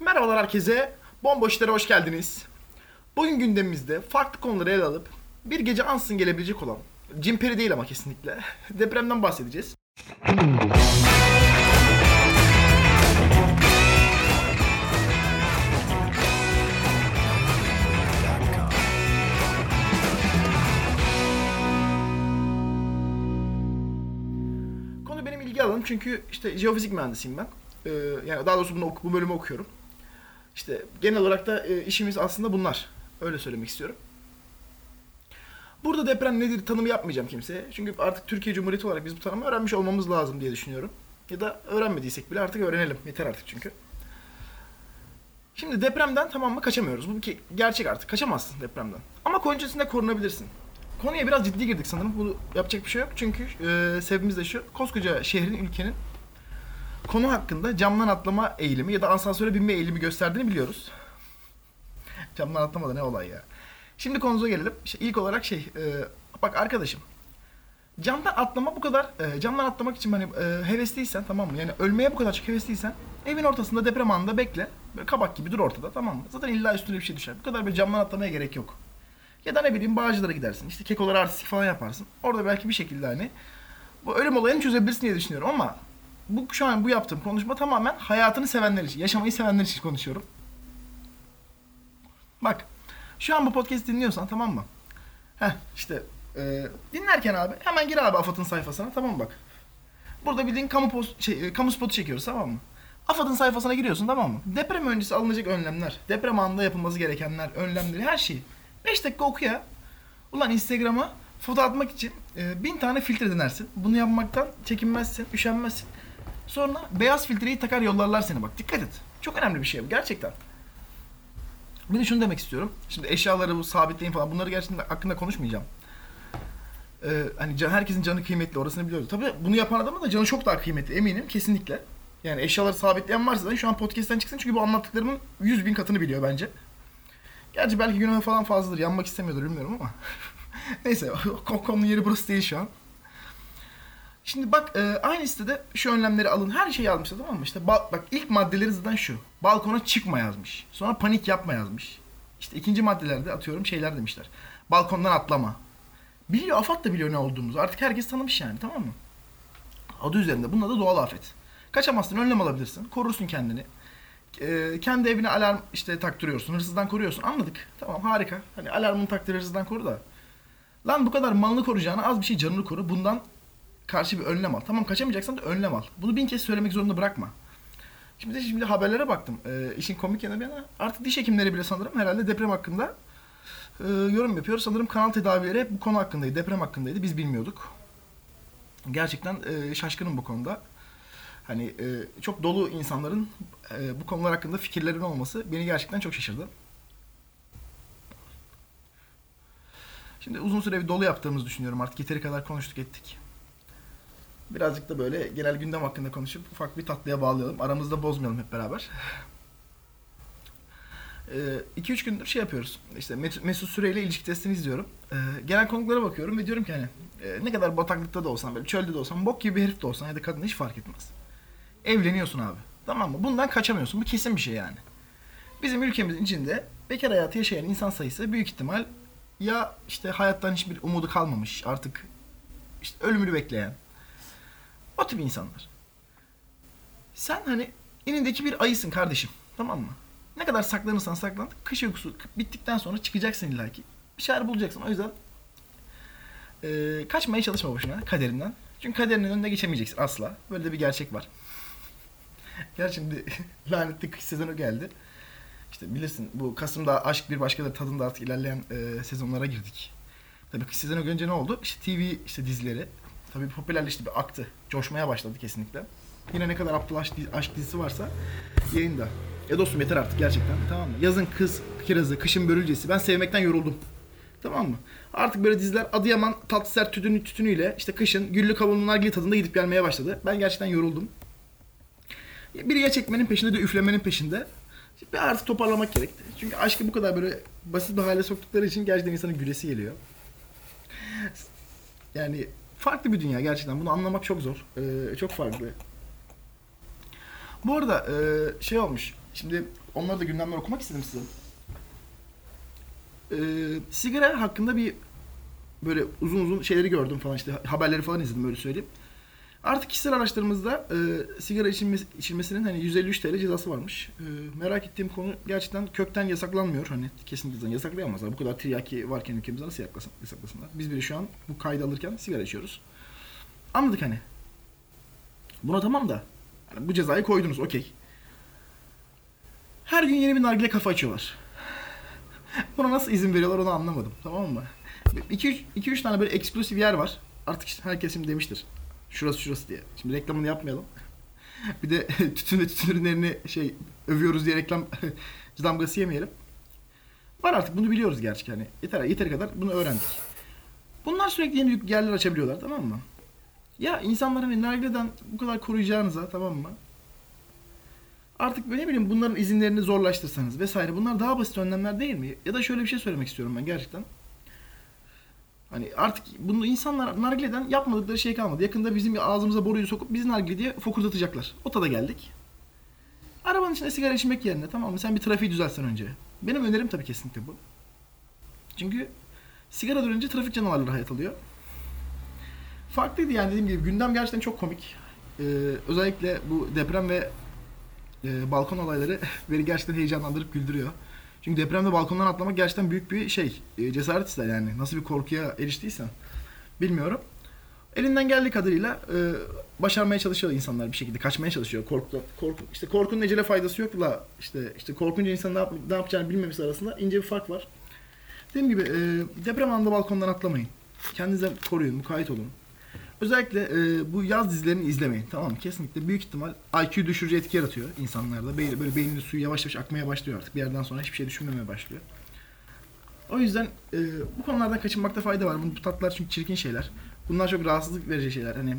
Merhabalar herkese. Bomboşlara hoş geldiniz. Bugün gündemimizde farklı konuları ele alıp bir gece ansın gelebilecek olan, cimperi değil ama kesinlikle, depremden bahsedeceğiz. Konu benim ilgi alanım çünkü işte jeofizik mühendisiyim ben. Ee, yani daha doğrusu bunu oku- bu bölümü okuyorum. İşte genel olarak da e, işimiz aslında bunlar. Öyle söylemek istiyorum. Burada deprem nedir tanımı yapmayacağım kimseye. Çünkü artık Türkiye Cumhuriyeti olarak biz bu tanımı öğrenmiş olmamız lazım diye düşünüyorum. Ya da öğrenmediysek bile artık öğrenelim. Yeter artık çünkü. Şimdi depremden tamam mı kaçamıyoruz. Bu ke- gerçek artık. Kaçamazsın depremden. Ama öncesinde korunabilirsin. Konuya biraz ciddi girdik sanırım. Bunu yapacak bir şey yok. Çünkü e, sebebimiz de şu. Koskoca şehrin, ülkenin konu hakkında camdan atlama eğilimi ya da asansöre binme eğilimi gösterdiğini biliyoruz. camdan atlama da ne olay ya. Şimdi konumuza gelelim. İşte ilk olarak şey, e, bak arkadaşım. Camdan atlama bu kadar, e, camdan atlamak için hani e, hevesliysen tamam mı? Yani ölmeye bu kadar çok hevesliysen evin ortasında deprem anında bekle. Böyle kabak gibi dur ortada tamam mı? Zaten illa üstüne bir şey düşer. Bu kadar bir camdan atlamaya gerek yok. Ya da ne bileyim Bağcılar'a gidersin. İşte kekolara artistik falan yaparsın. Orada belki bir şekilde hani bu ölüm olayını çözebilirsin diye düşünüyorum ama bu şu an bu yaptığım konuşma tamamen hayatını sevenler için, yaşamayı sevenler için konuşuyorum. Bak, şu an bu podcast dinliyorsan tamam mı? Heh işte e, dinlerken abi hemen gir abi AFAD'ın sayfasına tamam mı bak. Burada bildiğin kamu post, şey, e, kamu spotu çekiyoruz tamam mı? AFAD'ın sayfasına giriyorsun tamam mı? Deprem öncesi alınacak önlemler, deprem anında yapılması gerekenler, önlemleri her şeyi. 5 dakika oku ya. Ulan Instagram'a foto atmak için e, bin tane filtre denersin. Bunu yapmaktan çekinmezsin, üşenmezsin. Sonra beyaz filtreyi takar yollarlar seni bak. Dikkat et. Çok önemli bir şey bu gerçekten. Bir de şunu demek istiyorum. Şimdi eşyaları bu sabitleyin falan bunları gerçekten hakkında konuşmayacağım. Ee, hani can, herkesin canı kıymetli orasını biliyoruz. Tabii bunu yapan adamın da canı çok daha kıymetli eminim kesinlikle. Yani eşyaları sabitleyen varsa da şu an podcast'ten çıksın çünkü bu anlattıklarımın 100 bin katını biliyor bence. Gerçi belki günahı falan fazladır. Yanmak istemiyordur bilmiyorum ama. Neyse konunun yeri burası değil şu an. Şimdi bak e, aynı sitede şu önlemleri alın. Her şeyi yazmışlar tamam mı? İşte ba- bak ilk maddeleri zaten şu. Balkona çıkma yazmış. Sonra panik yapma yazmış. İşte ikinci maddelerde atıyorum şeyler demişler. Balkondan atlama. Biliyor AFAD da biliyor ne olduğumuzu. Artık herkes tanımış yani tamam mı? Adı üzerinde. Bunun adı doğal afet. Kaçamazsın, önlem alabilirsin. Korursun kendini. E, kendi evine alarm işte taktırıyorsun. Hırsızdan koruyorsun. Anladık. Tamam harika. Hani alarmını taktır hırsızdan koru da. Lan bu kadar malını koruyacağına az bir şey canını koru. Bundan karşı bir önlem al. Tamam kaçamayacaksan da önlem al. Bunu bin kez söylemek zorunda bırakma. Şimdi şimdi haberlere baktım. Ee, işin komik yanı bir yana artık diş hekimleri bile sanırım herhalde deprem hakkında e, yorum yapıyor. Sanırım kanal tedavileri hep bu konu hakkındaydı. Deprem hakkındaydı. Biz bilmiyorduk. Gerçekten e, şaşkınım bu konuda. Hani e, çok dolu insanların e, bu konular hakkında fikirlerinin olması beni gerçekten çok şaşırdı. Şimdi uzun süre bir dolu yaptığımızı düşünüyorum artık. Yeteri kadar konuştuk ettik. Birazcık da böyle genel gündem hakkında konuşup ufak bir tatlıya bağlayalım. Aramızda bozmayalım hep beraber. 2-3 gündür şey yapıyoruz. İşte Mesut, Mesut Süre ile ilişki testini izliyorum. Ee, genel konuklara bakıyorum ve diyorum ki hani e, ne kadar bataklıkta da olsan, böyle çölde de olsan, bok gibi bir herif de olsan ya da kadın hiç fark etmez. Evleniyorsun abi. Tamam mı? Bundan kaçamıyorsun. Bu kesin bir şey yani. Bizim ülkemizin içinde bekar hayatı yaşayan insan sayısı büyük ihtimal ya işte hayattan hiçbir umudu kalmamış artık işte ölümünü bekleyen o tip insanlar. Sen hani enindeki bir ayısın kardeşim. Tamam mı? Ne kadar saklanırsan saklan. Kış uykusu bittikten sonra çıkacaksın illaki. Bir şeyler bulacaksın. O yüzden e, kaçmaya çalışma boşuna kaderinden. Çünkü kaderinin önüne geçemeyeceksin asla. Böyle de bir gerçek var. Gel şimdi lanetli kış sezonu geldi. İşte bilirsin bu Kasım'da aşk bir başkadır tadında artık ilerleyen e, sezonlara girdik. Tabii kış sezonu önce ne oldu? İşte TV işte dizileri tabii popülerleşti bir aktı. Coşmaya başladı kesinlikle. Yine ne kadar aptal aşk, dizisi varsa yayında. Ya dostum yeter artık gerçekten tamam mı? Yazın kız kirazı, kışın börülcesi. Ben sevmekten yoruldum. Tamam mı? Artık böyle diziler Adıyaman tatlı sert tütünü, tütünüyle işte kışın güllü kavunlu nargile tadında gidip gelmeye başladı. Ben gerçekten yoruldum. Biri ya çekmenin peşinde de üflemenin peşinde. Bir artık toparlamak gerekti. Çünkü aşkı bu kadar böyle basit bir hale soktukları için gerçekten insanın gülesi geliyor. Yani farklı bir dünya gerçekten. Bunu anlamak çok zor. Ee, çok farklı. Bu arada e, şey olmuş. Şimdi onları da gündemler okumak istedim size. Ee, sigara hakkında bir böyle uzun uzun şeyleri gördüm falan işte haberleri falan izledim öyle söyleyeyim. Artık kişisel araçlarımızda e, sigara içilmesi, içilmesinin hani 153 TL cezası varmış. E, merak ettiğim konu gerçekten kökten yasaklanmıyor. Hani kesinlikle yasaklayamazlar. Bu kadar tiryaki varken ülkemizde nasıl yaklasın, yasaklasınlar? Biz bile şu an bu kaydı alırken sigara içiyoruz. Anladık hani. Buna tamam da yani bu cezayı koydunuz okey. Her gün yeni bir nargile kafa açıyorlar. Buna nasıl izin veriyorlar onu anlamadım. Tamam mı? 2-3 tane böyle eksplosif yer var. Artık işte herkes şimdi demiştir. Şurası şurası diye. Şimdi reklamını yapmayalım. bir de tütün ve tütün ürünlerini şey övüyoruz diye reklam damgası yemeyelim. Var artık bunu biliyoruz gerçi hani. Yeter, yeteri kadar bunu öğrendik. Bunlar sürekli yeni yerler açabiliyorlar tamam mı? Ya insanları hani nargileden bu kadar koruyacağınıza tamam mı? Artık ne bileyim bunların izinlerini zorlaştırsanız vesaire bunlar daha basit önlemler değil mi? Ya da şöyle bir şey söylemek istiyorum ben gerçekten. Hani artık bunu insanlar nargileden yapmadıkları şey kalmadı. Yakında bizim ağzımıza boruyu sokup bizi nargile diye fokurdatacaklar. O tada geldik. Arabanın içinde sigara içmek yerine tamam mı sen bir trafiği düzeltsen önce. Benim önerim tabii kesinlikle bu. Çünkü sigara önce trafik canavarları hayat alıyor. Farklıydı yani dediğim gibi gündem gerçekten çok komik. Ee, özellikle bu deprem ve e, balkon olayları beni gerçekten heyecanlandırıp güldürüyor. Çünkü depremde balkondan atlamak gerçekten büyük bir şey. E, cesaret ister yani. Nasıl bir korkuya eriştiysen. Bilmiyorum. Elinden geldiği kadarıyla e, başarmaya çalışıyor insanlar bir şekilde. Kaçmaya çalışıyor. Korku, korku, işte korkunun ecele faydası yok la. İşte, işte korkunca insanın ne, yap, ne yapacağını bilmemesi arasında ince bir fark var. Dediğim gibi e, deprem anında balkondan atlamayın. Kendinize koruyun, mukayyet olun. Özellikle e, bu yaz dizilerini izlemeyin. Tamam mı? Kesinlikle büyük ihtimal IQ düşürücü etki yaratıyor insanlarda. Böyle, böyle beyninin suyu yavaş yavaş akmaya başlıyor artık. Bir yerden sonra hiçbir şey düşünmemeye başlıyor. O yüzden e, bu konulardan kaçınmakta fayda var. Bu tatlar çünkü çirkin şeyler. Bunlar çok rahatsızlık verici şeyler. Hani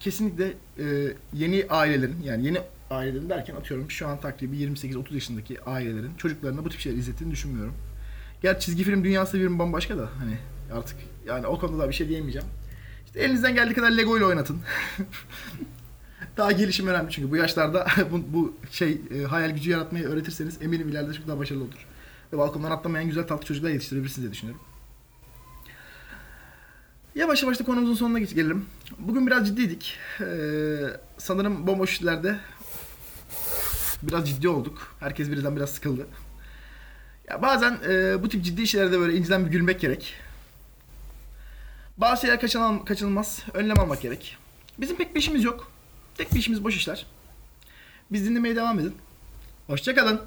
kesinlikle e, yeni ailelerin yani yeni ailelerin derken atıyorum şu an takribi 28-30 yaşındaki ailelerin çocuklarına bu tip şeyler izlettiğini düşünmüyorum. Gerçi çizgi film dünyası bir bambaşka da hani artık yani o konuda da bir şey diyemeyeceğim. İşte elinizden geldiği kadar Lego ile oynatın. daha gelişim önemli çünkü bu yaşlarda bu, bu şey e, hayal gücü yaratmayı öğretirseniz eminim ileride çok daha başarılı olur. Ve balkondan atlamayan güzel tatlı çocuklar yetiştirebilirsiniz diye düşünüyorum. Yavaş yavaş da konumuzun sonuna geç gelelim. Bugün biraz ciddiydik. Ee, sanırım bomboş işlerde biraz ciddi olduk. Herkes birden biraz sıkıldı. Ya bazen e, bu tip ciddi işlerde böyle inciden bir gülmek gerek. Bazı şeyler kaçınıl- kaçınılmaz. Önlem almak gerek. Bizim pek bir işimiz yok. Tek bir işimiz boş işler. Biz dinlemeye devam edin. Hoşçakalın.